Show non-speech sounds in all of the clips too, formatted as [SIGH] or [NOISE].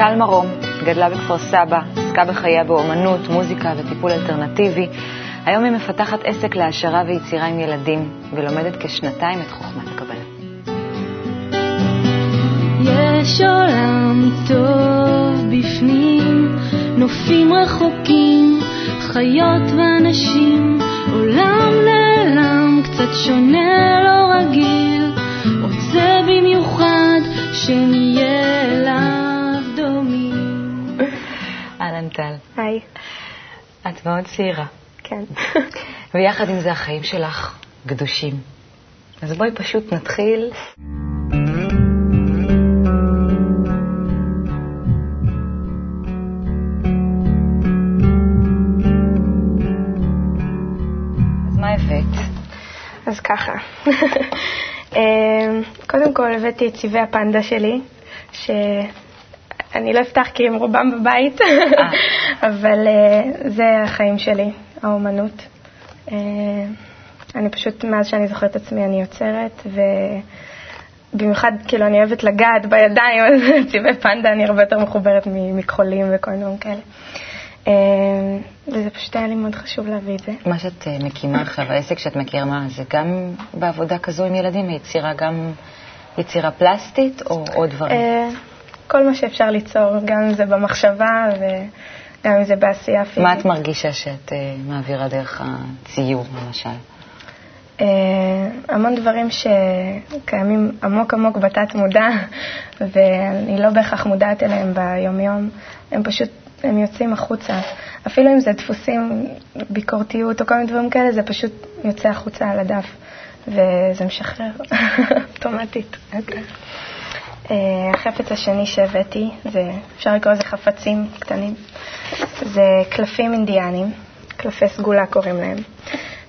טל מרום גדלה בכפר סבא, עסקה בחייה באומנות, מוזיקה וטיפול אלטרנטיבי. היום היא מפתחת עסק להעשרה ויצירה עם ילדים, ולומדת כשנתיים את חוכמת הקבלה. יש עולם טוב בפנים, נופים רחוקים, חיות ואנשים, עולם נעלם, קצת שונה, לא רגיל, רוצה במיוחד שנהיה אליו טל. היי. את מאוד צעירה. כן. [LAUGHS] ויחד עם זה החיים שלך גדושים. אז בואי פשוט נתחיל. אז מה הבאת? אז ככה. [LAUGHS] אמ, קודם כל הבאתי את צבעי הפנדה שלי, שאני לא אפתח כי הם רובם בבית, [LAUGHS] אבל אה, זה החיים שלי, האומנות. אה, אני פשוט, מאז שאני זוכרת את עצמי, אני יוצרת, ובמיוחד, כאילו, אני אוהבת לגעת בידיים, אז [LAUGHS] צבעי פנדה אני הרבה יותר מחוברת מכחולים וכל מיני כאלה. אה, וזה פשוט היה לי מאוד חשוב להביא את זה. מה שאת אה, מקימה עכשיו, העסק שאת מכירה, זה גם בעבודה כזו עם ילדים, יצירה גם יצירה פלסטית או עוד דברים? כל מה שאפשר ליצור, גם אם זה במחשבה וגם אם זה בעשייה פיזית. מה את מרגישה שאת מעבירה דרך הציור, למשל? המון דברים שקיימים עמוק עמוק בתת מודע, [LAUGHS] ואני לא בהכרח מודעת אליהם ביומיום, הם פשוט הם יוצאים החוצה. אפילו אם זה דפוסים, ביקורתיות או כל מיני דברים כאלה, זה פשוט יוצא החוצה על הדף, וזה משחרר [LAUGHS] אוטומטית. אה, החפץ השני שהבאתי, זה, אפשר לקרוא לזה חפצים קטנים, זה קלפים אינדיאנים, קלפי סגולה קוראים להם,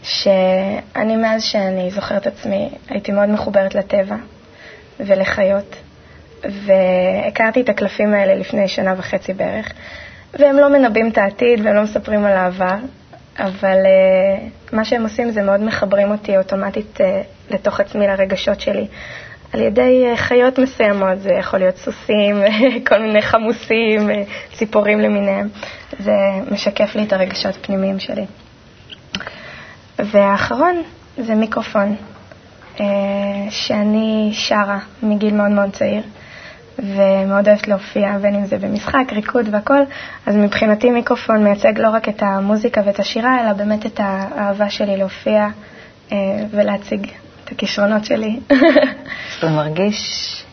שאני מאז שאני זוכרת עצמי הייתי מאוד מחוברת לטבע ולחיות, והכרתי את הקלפים האלה לפני שנה וחצי בערך, והם לא מנבאים את העתיד והם לא מספרים על העבר, אבל uh, מה שהם עושים זה מאוד מחברים אותי אוטומטית uh, לתוך עצמי, לרגשות שלי. על ידי uh, חיות מסוימות, זה יכול להיות סוסים, [LAUGHS] כל מיני חמוסים, ציפורים למיניהם. זה משקף לי את הרגשות הפנימיים שלי. והאחרון זה מיקרופון, uh, שאני שרה מגיל מאוד מאוד צעיר. ומאוד אוהבת להופיע, בין אם זה במשחק, ריקוד והכל, אז מבחינתי מיקרופון מייצג לא רק את המוזיקה ואת השירה, אלא באמת את האהבה שלי להופיע אה, ולהציג את הכישרונות שלי. [LAUGHS] זה מרגיש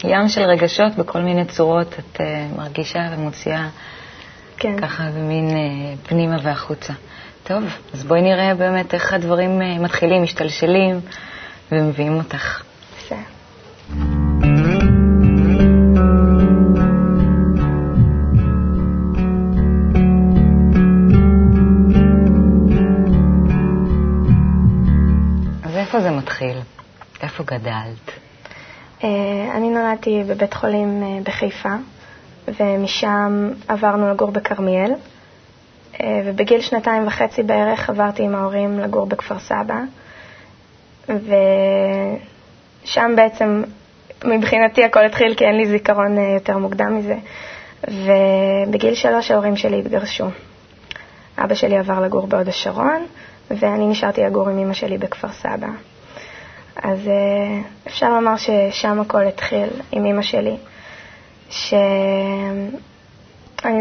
ים של רגשות בכל מיני צורות, את אה, מרגישה ומוציאה כן. ככה במין אה, פנימה והחוצה. טוב, אז בואי נראה באמת איך הדברים מתחילים, משתלשלים ומביאים אותך. בסדר. איפה זה מתחיל? איפה גדלת? אה, אני נולדתי בבית חולים אה, בחיפה, ומשם עברנו לגור בכרמיאל, אה, ובגיל שנתיים וחצי בערך עברתי עם ההורים לגור בכפר סבא, ושם בעצם מבחינתי הכל התחיל כי אין לי זיכרון יותר מוקדם מזה. ובגיל שלוש ההורים שלי התגרשו. אבא שלי עבר לגור בהוד השרון, ואני נשארתי לגור עם אמא שלי בכפר סבא. אז אה, אפשר לומר ששם הכל התחיל עם אמא שלי, שאני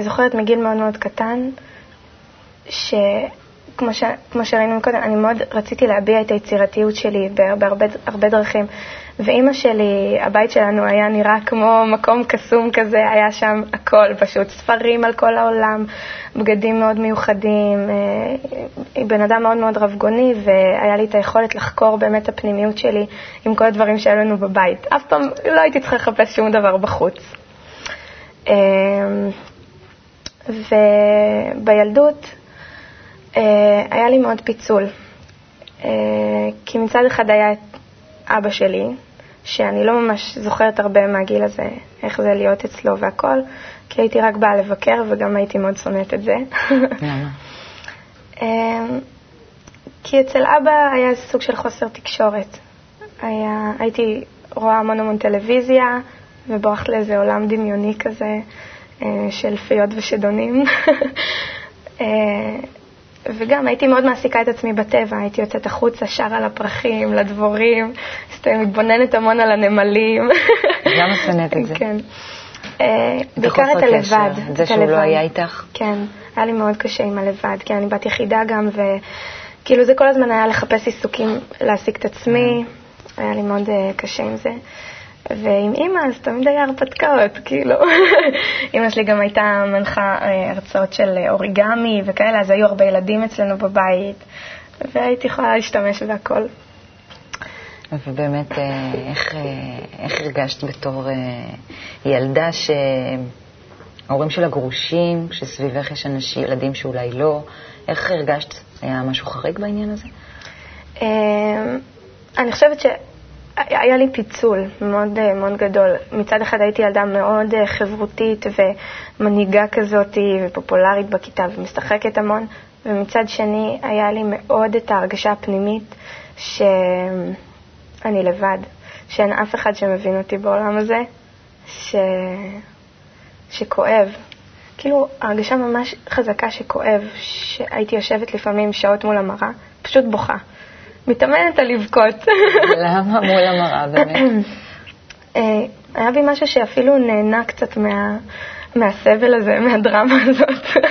זוכרת מגיל מאוד מאוד קטן, שכמו ש... שראינו קודם, אני מאוד רציתי להביע את היצירתיות שלי בהרבה דרכים. ואימא שלי, הבית שלנו היה נראה כמו מקום קסום כזה, היה שם הכל פשוט, ספרים על כל העולם, בגדים מאוד מיוחדים, אה, היא בן אדם מאוד מאוד רבגוני, והיה לי את היכולת לחקור באמת את הפנימיות שלי עם כל הדברים שהיו לנו בבית. אף פעם לא הייתי צריכה לחפש שום דבר בחוץ. אה, ובילדות אה, היה לי מאוד פיצול, כי מצד אחד היה את אבא שלי, שאני לא ממש זוכרת הרבה מהגיל הזה, איך זה להיות אצלו והכל, כי הייתי רק באה לבקר וגם הייתי מאוד שונאת את זה. [LAUGHS] אמ, כי אצל אבא היה סוג של חוסר תקשורת. היה, הייתי רואה המון המון טלוויזיה ובורחת לאיזה עולם דמיוני כזה, של פיות ושדונים. [LAUGHS] וגם הייתי מאוד מעסיקה את עצמי בטבע, הייתי יוצאת החוצה, שרה לפרחים, לדבורים, מתבוננת המון על הנמלים. גם את שונאת את זה. כן. בעיקר את הלבד. זה שהוא לא היה איתך? כן, היה לי מאוד קשה עם הלבד, כי אני בת יחידה גם, וכאילו זה כל הזמן היה לחפש עיסוקים, להעסיק את עצמי, היה לי מאוד קשה עם זה. ועם אימא, אז תמיד היה הרפתקאות, כאילו. [LAUGHS] אימא שלי גם הייתה מנחה הרצאות של אוריגמי וכאלה, אז היו הרבה ילדים אצלנו בבית, והייתי יכולה להשתמש בהכל. ובאמת, איך, איך הרגשת בתור ילדה שההורים שלה גרושים, שסביבך יש אנשים, ילדים שאולי לא, איך הרגשת? היה משהו חריג בעניין הזה? אני חושבת ש... היה לי פיצול מאוד, מאוד גדול. מצד אחד הייתי ילדה מאוד חברותית ומנהיגה כזאת ופופולרית בכיתה ומשחקת המון, ומצד שני היה לי מאוד את ההרגשה הפנימית שאני לבד, שאין אף אחד שמבין אותי בעולם הזה, ש... שכואב. כאילו, הרגשה ממש חזקה שכואב, שהייתי יושבת לפעמים שעות מול המראה, פשוט בוכה. מתאמנת על לבכות. למה מול המראה באמת? היה בי משהו שאפילו נהנה קצת מה, מהסבל הזה, מהדרמה הזאת.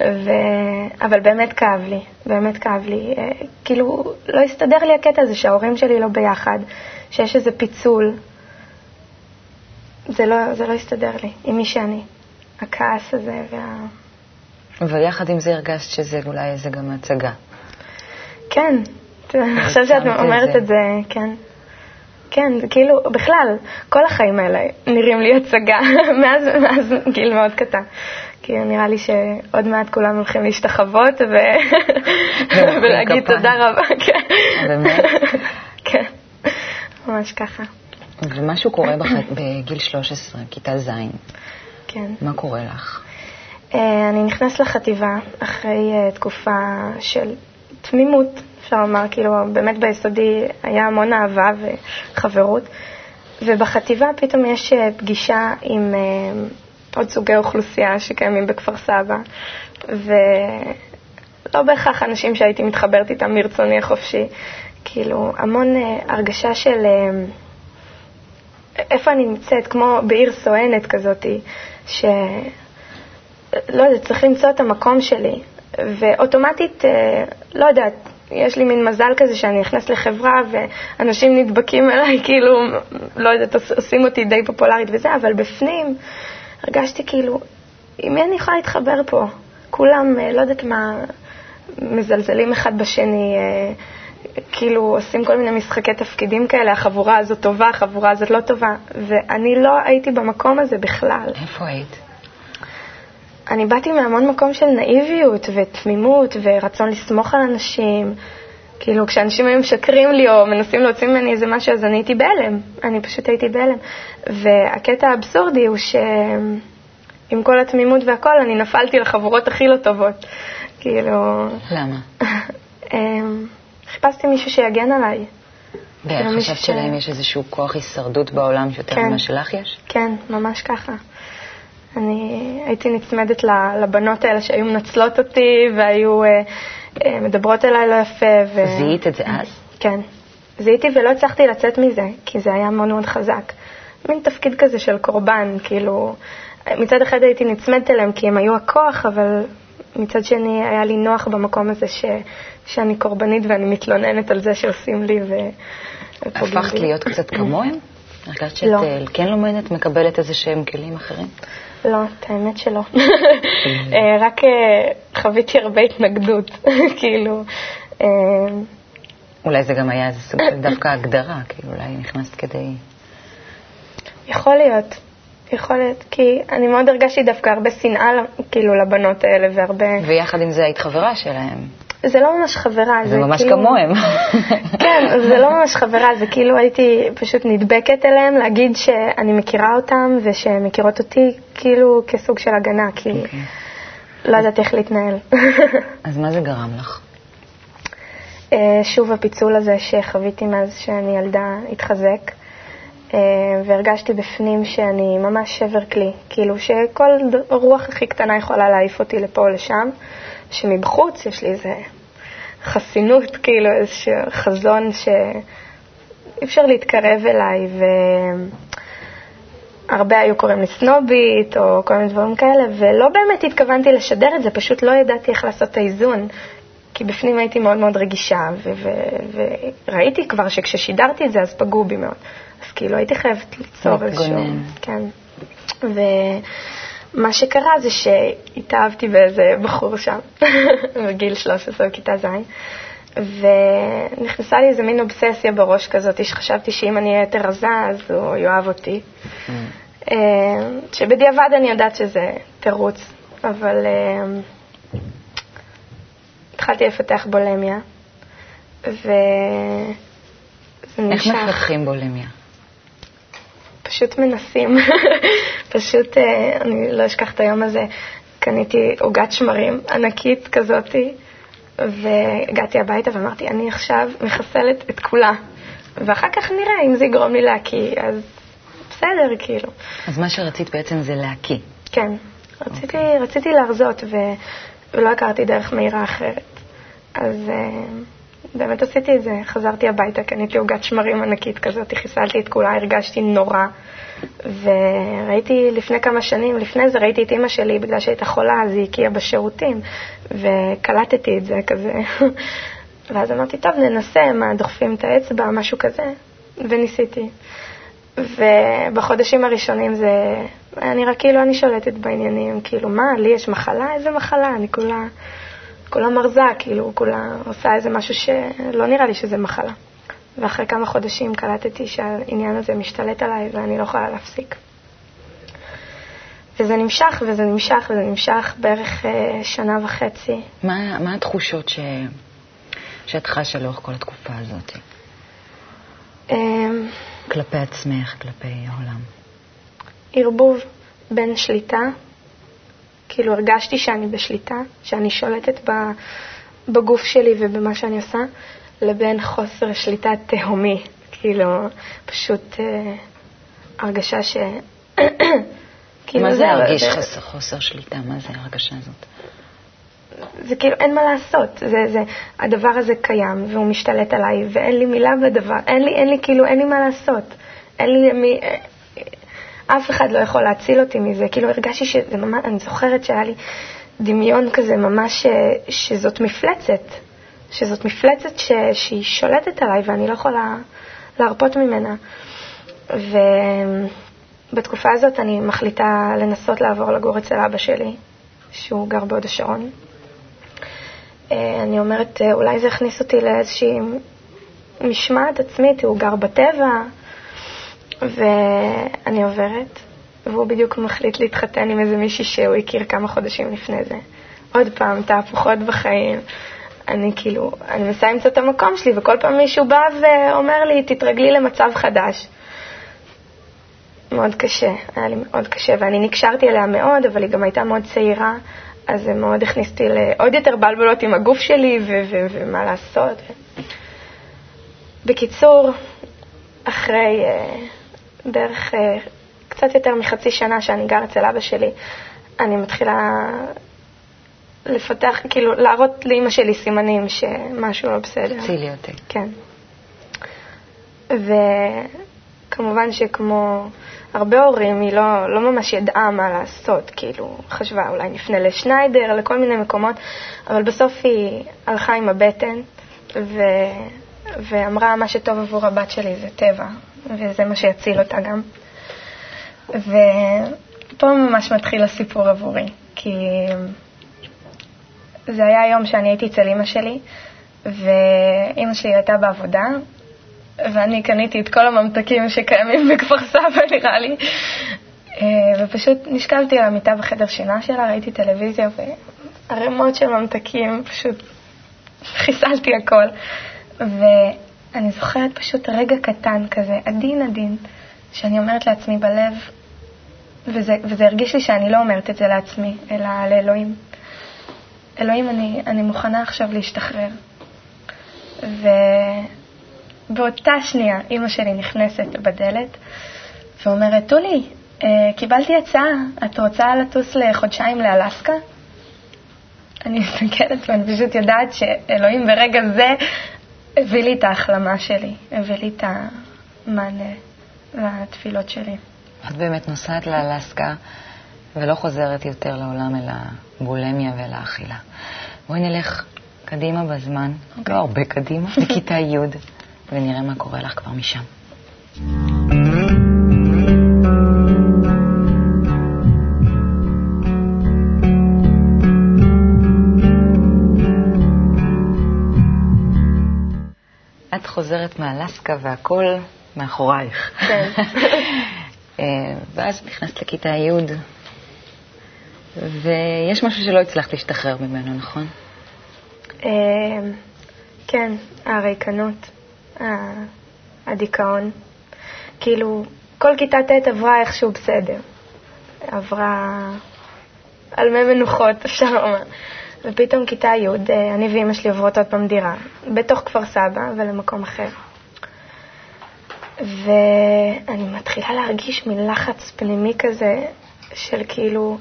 ו... אבל באמת כאב לי, באמת כאב לי. כאילו, לא הסתדר לי הקטע הזה שההורים שלי לא ביחד, שיש איזה פיצול. זה לא, זה לא הסתדר לי עם מי שאני. הכעס הזה וה... ויחד עם זה הרגשת שזה אולי זה גם הצגה. כן, [LAUGHS] עכשיו שאת אומרת את זה, כן. כן, זה כאילו, בכלל, כל החיים האלה נראים לי הצגה, [LAUGHS] מאז, מאז גיל מאוד קטן. כי נראה לי שעוד מעט כולם הולכים להשתחוות ו... [LAUGHS] ולהגיד תודה רבה. כן. באמת? כן, ממש ככה. ומשהו קורה בח... [COUGHS] בגיל 13, כיתה ז'. כן. מה קורה לך? אני נכנסת לחטיבה אחרי תקופה של תמימות, אפשר לומר, כאילו, באמת ביסודי היה המון אהבה וחברות, ובחטיבה פתאום יש פגישה עם עוד סוגי אוכלוסייה שקיימים בכפר סבא, ולא בהכרח אנשים שהייתי מתחברת איתם מרצוני החופשי, כאילו, המון הרגשה של איפה אני נמצאת, כמו בעיר סואנת כזאתי, ש... לא יודעת, צריך למצוא את המקום שלי. ואוטומטית, לא יודעת, יש לי מין מזל כזה שאני נכנס לחברה ואנשים נדבקים אליי, כאילו, לא יודעת, עושים אותי די פופולרית וזה, אבל בפנים הרגשתי כאילו, עם מי אני יכולה להתחבר פה? כולם, לא יודעת מה, מזלזלים אחד בשני, כאילו עושים כל מיני משחקי תפקידים כאלה, החבורה הזאת טובה, החבורה הזאת לא טובה, ואני לא הייתי במקום הזה בכלל. איפה היית? אני באתי מהמון מקום של נאיביות ותמימות ורצון לסמוך על אנשים. כאילו, כשאנשים היו משקרים לי או מנסים להוציא ממני איזה משהו, אז אני הייתי בהלם. אני פשוט הייתי בהלם. והקטע האבסורדי הוא שעם כל התמימות והכל, אני נפלתי לחבורות הכי לא טובות. כאילו... למה? [LAUGHS] חיפשתי מישהו שיגן עליי. ואיך חשבת שלהם יש איזשהו כוח הישרדות בעולם שיותר ממה שלך יש? כן, ממש ככה. אני הייתי נצמדת לבנות האלה שהיו מנצלות אותי והיו מדברות אליי לא יפה. ו... זיהית את זה אז? כן. זיהיתי ולא הצלחתי לצאת מזה, כי זה היה מאוד מאוד חזק. מין תפקיד כזה של קורבן, כאילו, מצד אחד הייתי נצמדת אליהם כי הם היו הכוח, אבל מצד שני היה לי נוח במקום הזה ש... שאני קורבנית ואני מתלוננת על זה שעושים לי ו... הפכת להיות קצת [CLEARS THROAT] כמוהם? הרגשת שאת לא. כן לומדת, מקבלת איזה שהם כלים אחרים? לא, את האמת שלא. [LAUGHS] רק חוויתי הרבה התנגדות, [LAUGHS] כאילו. אולי זה גם היה איזה סוג של [COUGHS] דווקא הגדרה, כאילו אולי נכנסת כדי... יכול להיות, יכול להיות, כי אני מאוד הרגשתי דווקא הרבה שנאה, כאילו, לבנות האלה, והרבה... ויחד עם זה היית חברה שלהם. זה לא ממש חברה, זה, זה ממש כאילו... כמוהם. [LAUGHS] כן, זה לא ממש חברה, זה כאילו הייתי פשוט נדבקת אליהם, להגיד שאני מכירה אותם ושהם מכירות אותי, כאילו כסוג של הגנה, כי okay. לא יודעת איך להתנהל. [LAUGHS] אז מה זה גרם לך? שוב הפיצול הזה שחוויתי מאז שאני ילדה התחזק, והרגשתי בפנים שאני ממש שבר כלי, כאילו שכל רוח הכי קטנה יכולה להעיף אותי לפה או לשם, שמבחוץ יש לי איזה חסינות, כאילו איזשהו חזון שאי אפשר להתקרב אליי, והרבה היו קוראים לי סנובית או כל מיני דברים כאלה, ולא באמת התכוונתי לשדר את זה, פשוט לא ידעתי איך לעשות את האיזון. כי בפנים הייתי מאוד מאוד רגישה, וראיתי כבר שכששידרתי את זה אז פגעו בי מאוד. אז כאילו הייתי חייבת ליצור איזשהו... כן. ומה שקרה זה שהתאהבתי באיזה בחור שם, [LAUGHS] בגיל 13 בכיתה ז', ונכנסה לי איזה מין אובססיה בראש כזאת, שחשבתי שאם אני אהיה יותר רזה אז הוא יאהב אותי. Mm. אה, שבדיעבד אני יודעת שזה תירוץ, אבל... אה, התחלתי לפתח בולמיה, וזה נמשך. איך מפתחים בולמיה? פשוט מנסים. [LAUGHS] פשוט, אה, אני לא אשכח את היום הזה, קניתי עוגת שמרים ענקית כזאתי, והגעתי הביתה ואמרתי, אני עכשיו מחסלת את כולה, ואחר כך נראה אם זה יגרום לי להקיא, אז בסדר, כאילו. אז מה שרצית בעצם זה להקיא. כן, רציתי, okay. אוקיי. רציתי להרזות, ו... ולא הכרתי דרך מהירה אחרת. אז uh, באמת עשיתי את זה, חזרתי הביתה, קניתי עוגת שמרים ענקית כזאת, חיסלתי את כולה, הרגשתי נורא. וראיתי לפני כמה שנים, לפני זה ראיתי את אימא שלי, בגלל שהייתה חולה, אז היא הקיאה בשירותים, וקלטתי את זה כזה. [LAUGHS] ואז אמרתי, טוב, ננסה, מה, דוחפים את האצבע, משהו כזה, וניסיתי. ובחודשים הראשונים זה היה נראה כאילו אני שולטת בעניינים, כאילו, מה, לי יש מחלה? איזה מחלה? אני כולה, כולה מרזה, כאילו, כולה עושה איזה משהו שלא נראה לי שזה מחלה. ואחרי כמה חודשים קלטתי שהעניין הזה משתלט עליי ואני לא יכולה להפסיק. וזה נמשך וזה נמשך וזה נמשך בערך אה, שנה וחצי. מה, מה התחושות ש... שאת חשה לאורך כל התקופה הזאת? אמ, כלפי עצמך, כלפי העולם. ערבוב בין שליטה, כאילו הרגשתי שאני בשליטה, שאני שולטת בגוף שלי ובמה שאני עושה, לבין חוסר שליטה תהומי, כאילו פשוט אה, הרגשה ש... [COUGHS] כאילו מה זה להרגיש זה... חוסר, חוסר שליטה? מה זה הרגשה הזאת? זה כאילו, אין מה לעשות. זה, זה, הדבר הזה קיים, והוא משתלט עליי, ואין לי מילה בדבר. אין לי, אין לי, כאילו, אין לי מה לעשות. אין לי מי... אף אחד לא יכול להציל אותי מזה. כאילו, הרגשתי שזה ממש, אני זוכרת שהיה לי דמיון כזה ממש, אה, שזאת מפלצת. שזאת מפלצת ש, שהיא שולטת עליי ואני לא יכולה להרפות ממנה. ובתקופה הזאת אני מחליטה לנסות לעבור לגור אצל אבא שלי, שהוא גר בהוד השרון. אה, אני אומרת, אולי זה יכניס אותי לאיזושהי משמעת עצמית, הוא גר בטבע, ואני עוברת, והוא בדיוק מחליט להתחתן עם איזה מישהי שהוא הכיר כמה חודשים לפני זה. עוד פעם, תהפוכות בחיים. אני כאילו, אני מנסה למצוא את המקום שלי, וכל פעם מישהו בא ואומר לי, תתרגלי למצב חדש. מאוד קשה, היה לי מאוד קשה, ואני נקשרתי אליה מאוד, אבל היא גם הייתה מאוד צעירה, אז זה מאוד הכניס אותי לעוד יותר בלבלות עם הגוף שלי ומה לעשות. בקיצור, אחרי uh, בערך uh, קצת יותר מחצי שנה שאני גר אצל אבא שלי, אני מתחילה לפתח, כאילו, להראות לאימא שלי סימנים שמשהו לא בסדר. תצילי אותי. כן. וכמובן שכמו הרבה הורים, היא לא, לא ממש ידעה מה לעשות, כאילו, חשבה אולי נפנה לשניידר, לכל מיני מקומות, אבל בסוף היא הלכה עם הבטן ו... ואמרה, מה שטוב עבור הבת שלי זה טבע, וזה מה שיציל אותה גם. ופה ממש מתחיל הסיפור עבורי, כי זה היה יום שאני הייתי אצל אימא שלי, ואימא שלי הייתה בעבודה, ואני קניתי את כל הממתקים שקיימים בכפר סבא, נראה לי. אה, ופשוט נשקלתי על המיטה בחדר שינה שלה, ראיתי טלוויזיה וערימות של ממתקים, פשוט חיסלתי הכל. ואני זוכרת פשוט רגע קטן כזה, עדין עדין, שאני אומרת לעצמי בלב, וזה, וזה הרגיש לי שאני לא אומרת את זה לעצמי, אלא לאלוהים. אלוהים, אני, אני מוכנה עכשיו להשתחרר. ובאותה שנייה אימא שלי נכנסת בדלת, ואומרת, טולי, אה, קיבלתי הצעה, את רוצה לטוס לחודשיים לאלסקה? אני מסתכלת ואני פשוט יודעת שאלוהים ברגע זה הביא לי את ההחלמה שלי, הביא לי את המענה לתפילות שלי. את באמת נוסעת לאלסקה ולא חוזרת יותר לעולם אל הבולמיה ואל האכילה. בואי נלך קדימה בזמן, okay. לא הרבה קדימה, לכיתה י', ונראה מה קורה לך כבר משם. חוזרת מאלסקה והכל מאחורייך. כן. [LAUGHS] אה, ואז נכנסת לכיתה י', ויש משהו שלא הצלחת להשתחרר ממנו, נכון? אה, כן, הריקנות, הדיכאון. כאילו, כל כיתה ט' עברה איכשהו בסדר. עברה על מי מנוחות, אפשר לומר. ופתאום כיתה י', אה, אני ואימא שלי עוברות עוד פעם דירה, בתוך כפר סבא ולמקום אחר. ואני מתחילה להרגיש מין לחץ פנימי כזה של כאילו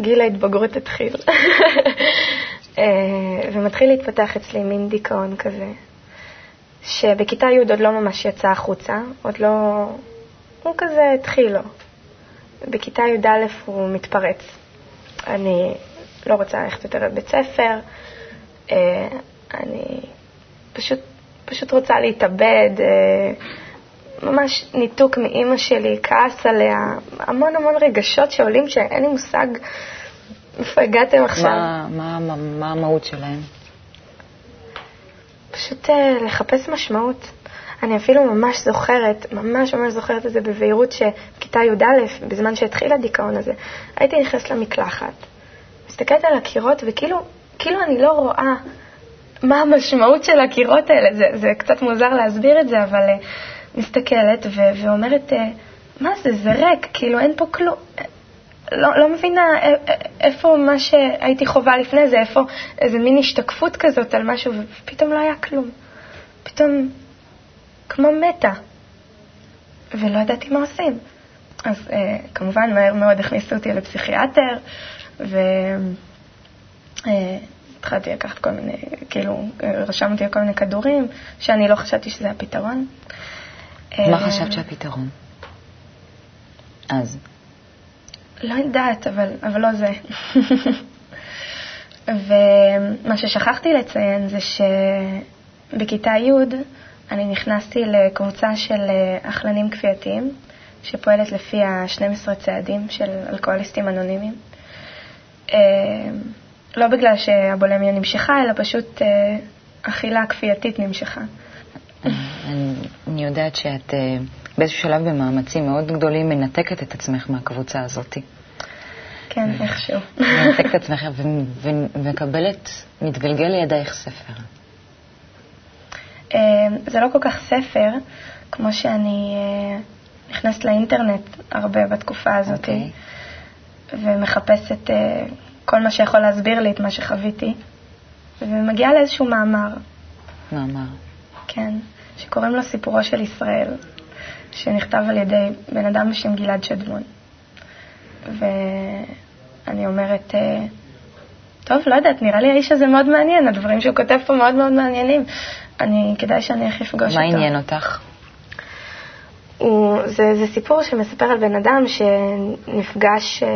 גיל ההתבגרות התחיל. [LAUGHS] אה, ומתחיל להתפתח אצלי מין דיכאון כזה, שבכיתה י' עוד לא ממש יצא החוצה, עוד לא... הוא כזה התחיל לו. בכיתה י"א הוא מתפרץ. אני לא רוצה ללכת יותר לבית ספר, אה, אני פשוט, פשוט רוצה להתאבד, אה, ממש ניתוק מאימא שלי, כעס עליה, המון המון רגשות שעולים שאין לי מושג איפה הגעתם עכשיו. מה, מה, מה, מה המהות שלהם? פשוט אה, לחפש משמעות. אני אפילו ממש זוכרת, ממש ממש זוכרת את זה בבהירות, שכיתה י"א, בזמן שהתחיל הדיכאון הזה, הייתי נכנסת למקלחת, מסתכלת על הקירות, וכאילו כאילו אני לא רואה מה המשמעות של הקירות האלה. זה, זה קצת מוזר להסביר את זה, אבל uh, מסתכלת ו- ואומרת, uh, מה זה, זה ריק, כאילו אין פה כלום. לא, לא מבינה איפה מה שהייתי חווה לפני זה, איפה איזה מין השתקפות כזאת על משהו, ופתאום לא היה כלום. פתאום כמו מתה, ולא ידעתי מה עושים. אז אה, כמובן מהר מאוד הכניסו אותי לפסיכיאטר, והתחלתי אה, לקחת כל מיני, כאילו, רשמתי כל מיני כדורים, שאני לא חשבתי שזה הפתרון. מה אה, חשבת שהפתרון? אז. לא יודעת, אבל, אבל לא זה. [LAUGHS] ומה ששכחתי לציין זה שבכיתה י' אני נכנסתי לקבוצה של אכלנים כפייתיים, שפועלת לפי ה-12 צעדים של אלכוהוליסטים אנונימיים. אה, לא בגלל שהבולמיה נמשכה, אלא פשוט אה, אכילה כפייתית נמשכה. אני יודעת שאת אה, באיזשהו שלב במאמצים מאוד גדולים מנתקת את עצמך מהקבוצה הזאת. כן, איכשהו. מנתקת את עצמך ומקבלת, מתגלגל לידייך ספר. זה לא כל כך ספר, כמו שאני נכנסת לאינטרנט הרבה בתקופה הזאת. Okay. ומחפשת uh, כל מה שיכול להסביר לי את מה שחוויתי, ומגיעה לאיזשהו מאמר. מאמר. כן, שקוראים לו סיפורו של ישראל, שנכתב על ידי בן אדם בשם גלעד שדמון. ואני אומרת, uh, טוב, לא יודעת, נראה לי האיש הזה מאוד מעניין, הדברים שהוא כותב פה מאוד מאוד מעניינים. אני, כדאי שאני איך אפגוש אותו. מה עניין אותך? הוא, זה, זה סיפור שמספר על בן אדם שנפגש אה,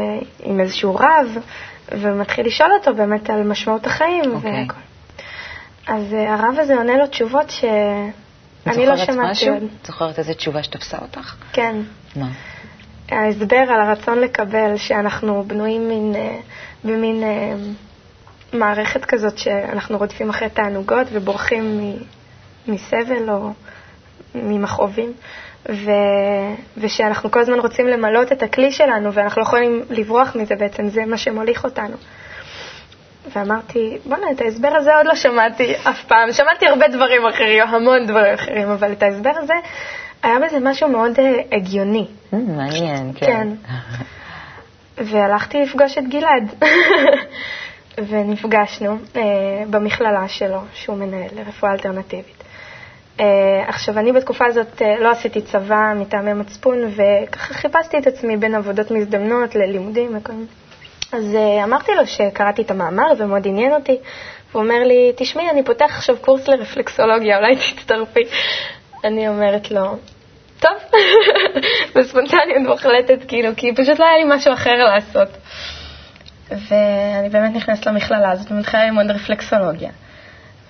עם איזשהו רב ומתחיל לשאול אותו באמת על משמעות החיים okay. אוקיי. והכל. אז אה, הרב הזה עונה לו תשובות שאני לא שמעתי. משהו? את זוכרת איזה תשובה שתפסה אותך? כן. מה? ההסבר על הרצון לקבל, שאנחנו בנויים מין, אה, במין מערכת כזאת שאנחנו רודפים אחרי תענוגות ובורחים מסבל או ממכאובים. ו... ושאנחנו כל הזמן רוצים למלות את הכלי שלנו ואנחנו לא יכולים לברוח מזה בעצם, זה מה שמוליך אותנו. ואמרתי, בוא'נה, את ההסבר הזה עוד לא שמעתי אף פעם. שמעתי הרבה דברים אחרים, המון דברים אחרים, אבל את ההסבר הזה, היה בזה משהו מאוד uh, הגיוני. Mm, מעניין, כן. כן. והלכתי לפגוש את גלעד. [LAUGHS] ונפגשנו uh, במכללה שלו, שהוא מנהל לרפואה אלטרנטיבית. Uh, עכשיו, אני בתקופה הזאת uh, לא עשיתי צבא מטעמי מצפון, וככה חיפשתי את עצמי בין עבודות מזדמנות ללימודים וכל מיני. אז uh, אמרתי לו שקראתי את המאמר ומאוד עניין אותי. הוא אומר לי, תשמעי, אני פותח עכשיו קורס לרפלקסולוגיה, אולי תצטרפי. אני אומרת לו, טוב, [LAUGHS] בספונטניות מוחלטת, כאילו, כי פשוט לא היה לי משהו אחר לעשות. ואני באמת נכנסת למכללה הזאת ומתחילה ללמוד רפלקסולוגיה.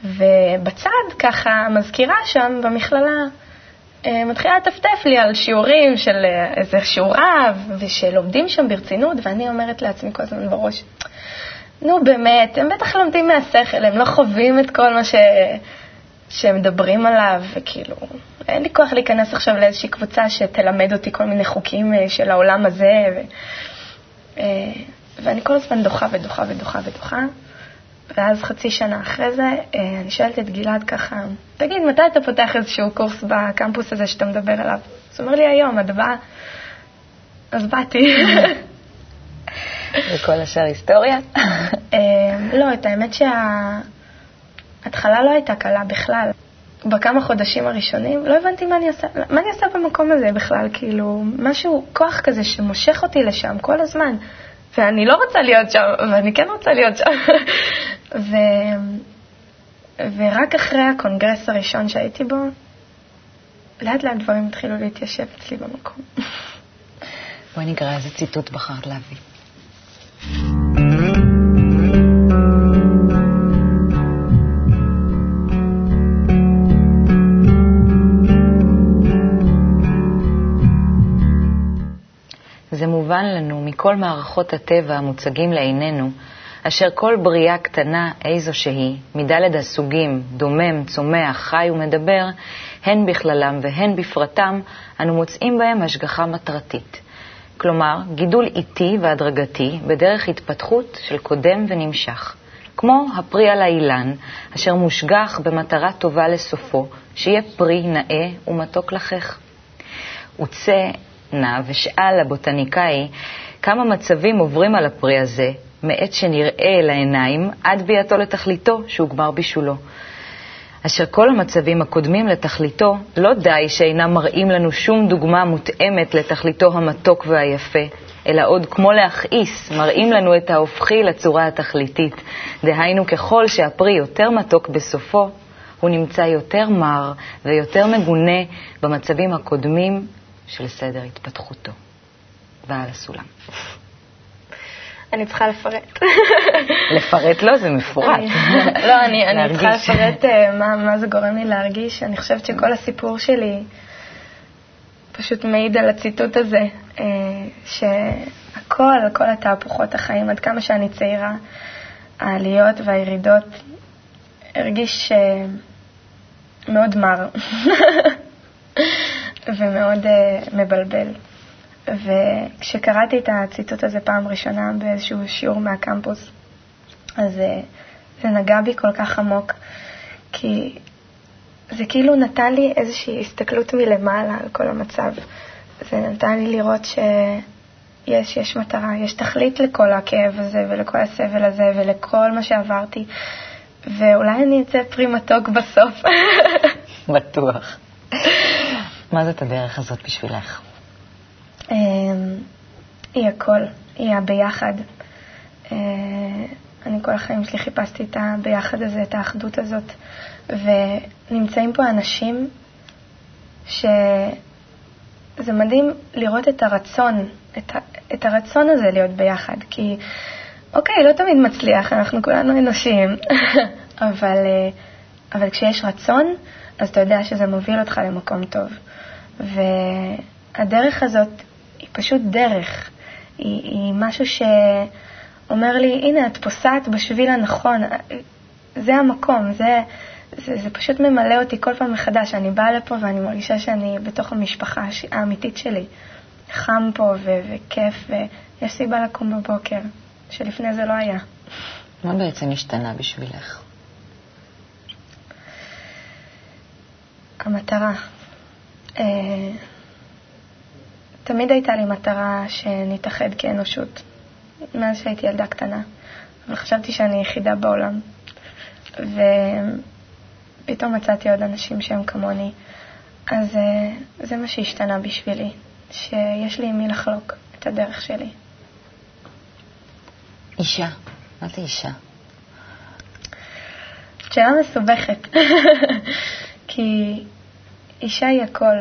ובצד, ככה, המזכירה שם במכללה אה, מתחילה לטפטף לי על שיעורים של אה, איזה שיעור רב, ושלומדים שם ברצינות, ואני אומרת לעצמי כל הזמן בראש, נו באמת, הם בטח לומדים מהשכל, הם לא חווים את כל מה ש... שהם מדברים עליו, וכאילו, אין לי כוח להיכנס עכשיו לאיזושהי קבוצה שתלמד אותי כל מיני חוקים אה, של העולם הזה, ו... ואני כל הזמן דוחה ודוחה ודוחה ודוחה. ואז חצי שנה אחרי זה, אה, אני שואלת את גלעד ככה, תגיד, מתי אתה פותח איזשהו קורס בקמפוס הזה שאתה מדבר עליו? אז הוא אומר לי, היום, עד הבאה. אז באתי. [LAUGHS] וכל השאר היסטוריה? [LAUGHS] אה, לא, את האמת שההתחלה לא הייתה קלה בכלל. בכמה חודשים הראשונים לא הבנתי מה אני עושה, מה אני עושה במקום הזה בכלל, כאילו, משהו, כוח כזה שמושך אותי לשם כל הזמן. ואני לא רוצה להיות שם, ואני כן רוצה להיות שם. ו... ורק אחרי הקונגרס הראשון שהייתי בו, לאט לאט דברים התחילו להתיישב אצלי במקום. בואי נקרא איזה ציטוט בחרת להביא. מכל מערכות הטבע המוצגים לעינינו, אשר כל בריאה קטנה איזו שהיא, מדלת הסוגים, דומם, צומח, חי ומדבר, הן בכללם והן בפרטם, אנו מוצאים בהם השגחה מטרתית. כלומר, גידול איטי והדרגתי בדרך התפתחות של קודם ונמשך. כמו הפרי על האילן, אשר מושגח במטרה טובה לסופו, שיהיה פרי נאה ומתוק לחך. וצא נע ושאל הבוטניקאי כמה מצבים עוברים על הפרי הזה מעת שנראה לעיניים עד ביאתו לתכליתו שהוגמר בישולו. אשר כל המצבים הקודמים לתכליתו לא די שאינם מראים לנו שום דוגמה מותאמת לתכליתו המתוק והיפה, אלא עוד כמו להכעיס, מראים לנו את ההופכי לצורה התכליתית. דהיינו, ככל שהפרי יותר מתוק בסופו, הוא נמצא יותר מר ויותר מגונה במצבים הקודמים של סדר התפתחותו ועל הסולם. אני צריכה לפרט. לפרט לא, זה מפורט. לא, אני, אני צריכה לפרט uh, מה, מה זה גורם לי להרגיש. אני חושבת שכל הסיפור שלי פשוט מעיד על הציטוט הזה, uh, שהכל, כל התהפוכות החיים, עד כמה שאני צעירה, העליות והירידות, הרגיש uh, מאוד מר. [LAUGHS] ומאוד uh, מבלבל. וכשקראתי את הציטוט הזה פעם ראשונה באיזשהו שיעור מהקמפוס, אז uh, זה נגע בי כל כך עמוק, כי זה כאילו נתן לי איזושהי הסתכלות מלמעלה על כל המצב. זה נתן לי לראות שיש, יש מטרה, יש תכלית לכל הכאב הזה ולכל הסבל הזה ולכל מה שעברתי, ואולי אני אצא פרי מתוק בסוף. בטוח. מה זאת הדרך הזאת בשבילך? אמ, היא הכל, היא הביחד. אה, אני כל החיים שלי חיפשתי את הביחד הזה, את האחדות הזאת, ונמצאים פה אנשים שזה מדהים לראות את הרצון, את, את הרצון הזה להיות ביחד, כי אוקיי, לא תמיד מצליח, אנחנו כולנו אנושיים, [LAUGHS] אבל, אה, אבל כשיש רצון, אז אתה יודע שזה מוביל אותך למקום טוב. והדרך הזאת היא פשוט דרך. היא, היא משהו שאומר לי, הנה, את פוסעת בשביל הנכון, זה המקום, זה, זה, זה פשוט ממלא אותי כל פעם מחדש. אני באה לפה ואני מרגישה שאני בתוך המשפחה האמיתית שלי. חם פה ו- וכיף, ויש סיבה לקום בבוקר, שלפני זה לא היה. מה בעצם השתנה בשבילך? המטרה. אה, תמיד הייתה לי מטרה שנתאחד כאנושות, מאז שהייתי ילדה קטנה, אבל חשבתי שאני יחידה בעולם. פתאום מצאתי עוד אנשים שהם כמוני. אז אה, זה מה שהשתנה בשבילי, שיש לי עם מי לחלוק את הדרך שלי. אישה, מה זה אישה? שאלה מסובכת, [LAUGHS] כי אישה היא הכל.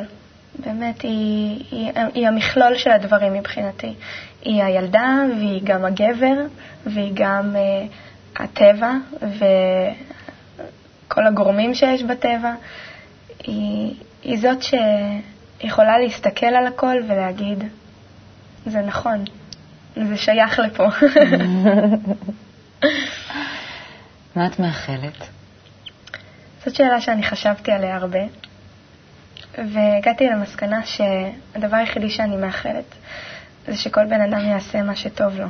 באמת, היא, היא, היא המכלול של הדברים מבחינתי. היא הילדה, והיא גם הגבר, והיא גם uh, הטבע, וכל הגורמים שיש בטבע. היא, היא זאת שיכולה להסתכל על הכל ולהגיד, זה נכון, זה שייך לפה. [LAUGHS] מה את מאחלת? זאת שאלה שאני חשבתי עליה הרבה, והגעתי למסקנה שהדבר היחידי שאני מאחלת זה שכל בן אדם יעשה מה שטוב לו.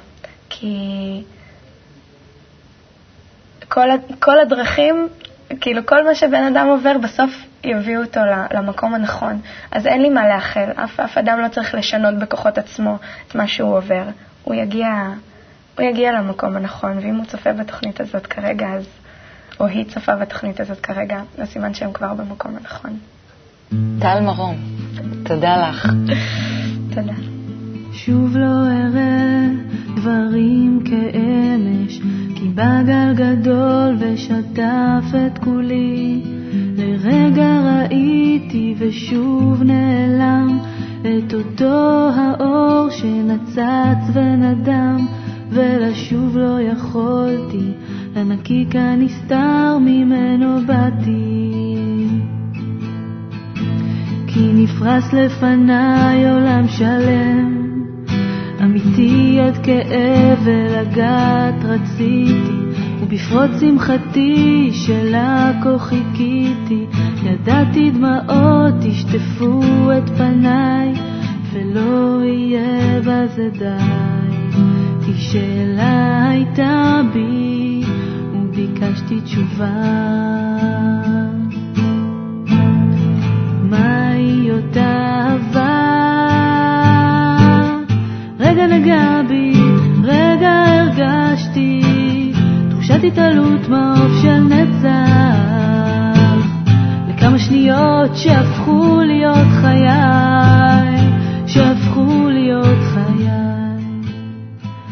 כי כל, כל הדרכים, כאילו כל מה שבן אדם עובר, בסוף יביאו אותו למקום הנכון. אז אין לי מה לאחל. אף, אף אדם לא צריך לשנות בכוחות עצמו את מה שהוא עובר. הוא יגיע, הוא יגיע למקום הנכון, ואם הוא צופה בתוכנית הזאת כרגע, אז, או היא צופה בתוכנית הזאת כרגע, אז סימן שהם כבר במקום הנכון. טל מרום, תודה לך. תודה. שוב לא אראה דברים כאמש, כי בא גל גדול ושטף את כולי. לרגע ראיתי ושוב נעלם את אותו האור שנצץ ונדם, ולשוב לא יכולתי, לנקיק הנסתר ממנו באתי. כי נפרס לפניי עולם שלם, אמיתי עד כאב ולגעת רציתי, ובפרוץ שמחתי שלה כה חיכיתי, ידעתי דמעות ישטפו את פניי, ולא יהיה בזה די. כי שאלה הייתה בי, וביקשתי תשובה. מהי אותה אהבה? רגע נגע בי, רגע הרגשתי תחושת התעלות מעוף של נצח לכמה שניות שהפכו להיות חיי